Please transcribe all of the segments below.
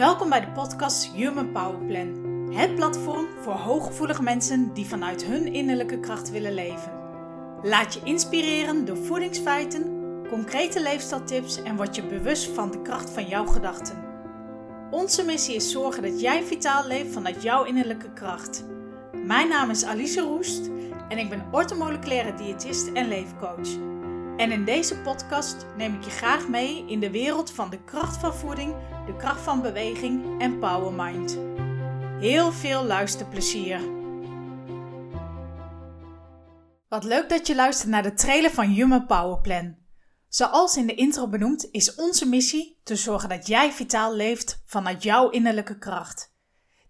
Welkom bij de podcast Human Power Plan. Het platform voor hooggevoelige mensen die vanuit hun innerlijke kracht willen leven. Laat je inspireren door voedingsfeiten, concrete leefstijltips en word je bewust van de kracht van jouw gedachten. Onze missie is zorgen dat jij vitaal leeft vanuit jouw innerlijke kracht. Mijn naam is Alice Roest en ik ben ortomoleculaire diëtist en leefcoach. En in deze podcast neem ik je graag mee in de wereld van de kracht van voeding, de kracht van beweging en power mind. Heel veel luisterplezier. Wat leuk dat je luistert naar de trailer van Human Power Plan. Zoals in de intro benoemd is onze missie te zorgen dat jij vitaal leeft vanuit jouw innerlijke kracht.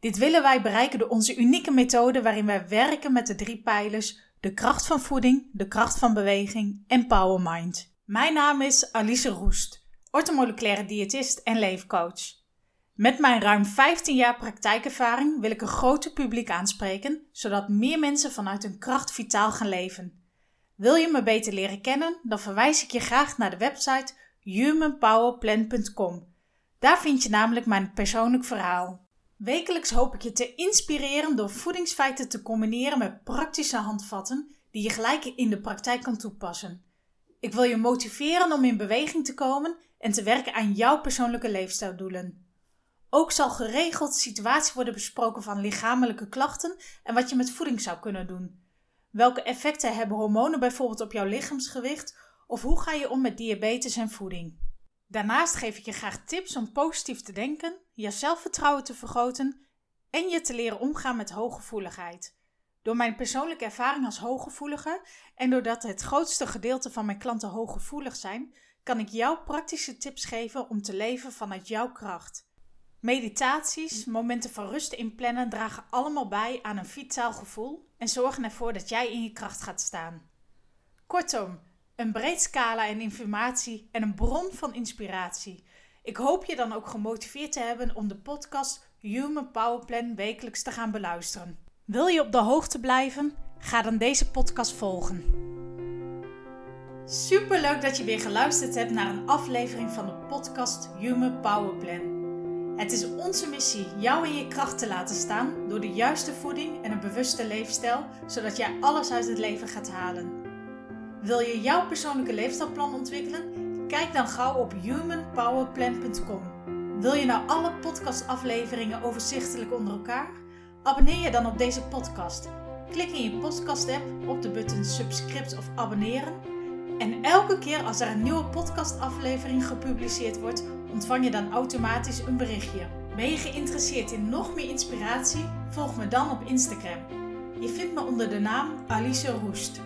Dit willen wij bereiken door onze unieke methode waarin wij werken met de drie pijlers de kracht van voeding, de kracht van beweging en power mind. Mijn naam is Alice Roest, ortomoleculaire diëtist en leefcoach. Met mijn ruim 15 jaar praktijkervaring wil ik een groter publiek aanspreken, zodat meer mensen vanuit hun kracht vitaal gaan leven. Wil je me beter leren kennen, dan verwijs ik je graag naar de website humanpowerplan.com. Daar vind je namelijk mijn persoonlijk verhaal. Wekelijks hoop ik je te inspireren door voedingsfeiten te combineren met praktische handvatten die je gelijk in de praktijk kan toepassen. Ik wil je motiveren om in beweging te komen en te werken aan jouw persoonlijke leefstijldoelen. Ook zal geregeld situaties worden besproken van lichamelijke klachten en wat je met voeding zou kunnen doen. Welke effecten hebben hormonen bijvoorbeeld op jouw lichaamsgewicht of hoe ga je om met diabetes en voeding? Daarnaast geef ik je graag tips om positief te denken, je zelfvertrouwen te vergroten en je te leren omgaan met hooggevoeligheid. Door mijn persoonlijke ervaring als hooggevoelige en doordat het grootste gedeelte van mijn klanten hooggevoelig zijn, kan ik jou praktische tips geven om te leven vanuit jouw kracht. Meditaties, momenten van rust inplannen dragen allemaal bij aan een vitaal gevoel en zorgen ervoor dat jij in je kracht gaat staan. Kortom, een breed scala en informatie en een bron van inspiratie. Ik hoop je dan ook gemotiveerd te hebben om de podcast Human Power Plan wekelijks te gaan beluisteren. Wil je op de hoogte blijven? Ga dan deze podcast volgen. Super leuk dat je weer geluisterd hebt naar een aflevering van de podcast Human Power Plan. Het is onze missie jou in je kracht te laten staan door de juiste voeding en een bewuste leefstijl, zodat jij alles uit het leven gaat halen. Wil je jouw persoonlijke leefstijlplan ontwikkelen? Kijk dan gauw op humanpowerplan.com. Wil je nou alle podcastafleveringen overzichtelijk onder elkaar? Abonneer je dan op deze podcast. Klik in je podcast-app op de button subscribe of abonneren. En elke keer als er een nieuwe podcastaflevering gepubliceerd wordt, ontvang je dan automatisch een berichtje. Ben je geïnteresseerd in nog meer inspiratie? Volg me dan op Instagram. Je vindt me onder de naam Alice Roest.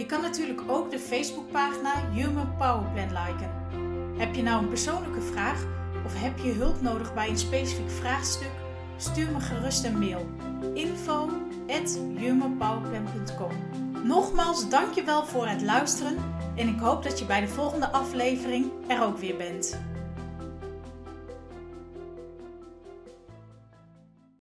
Je kan natuurlijk ook de Facebookpagina Human Power Plan liken. Heb je nou een persoonlijke vraag of heb je hulp nodig bij een specifiek vraagstuk? Stuur me gerust een mail. info Nogmaals, dankjewel voor het luisteren en ik hoop dat je bij de volgende aflevering er ook weer bent.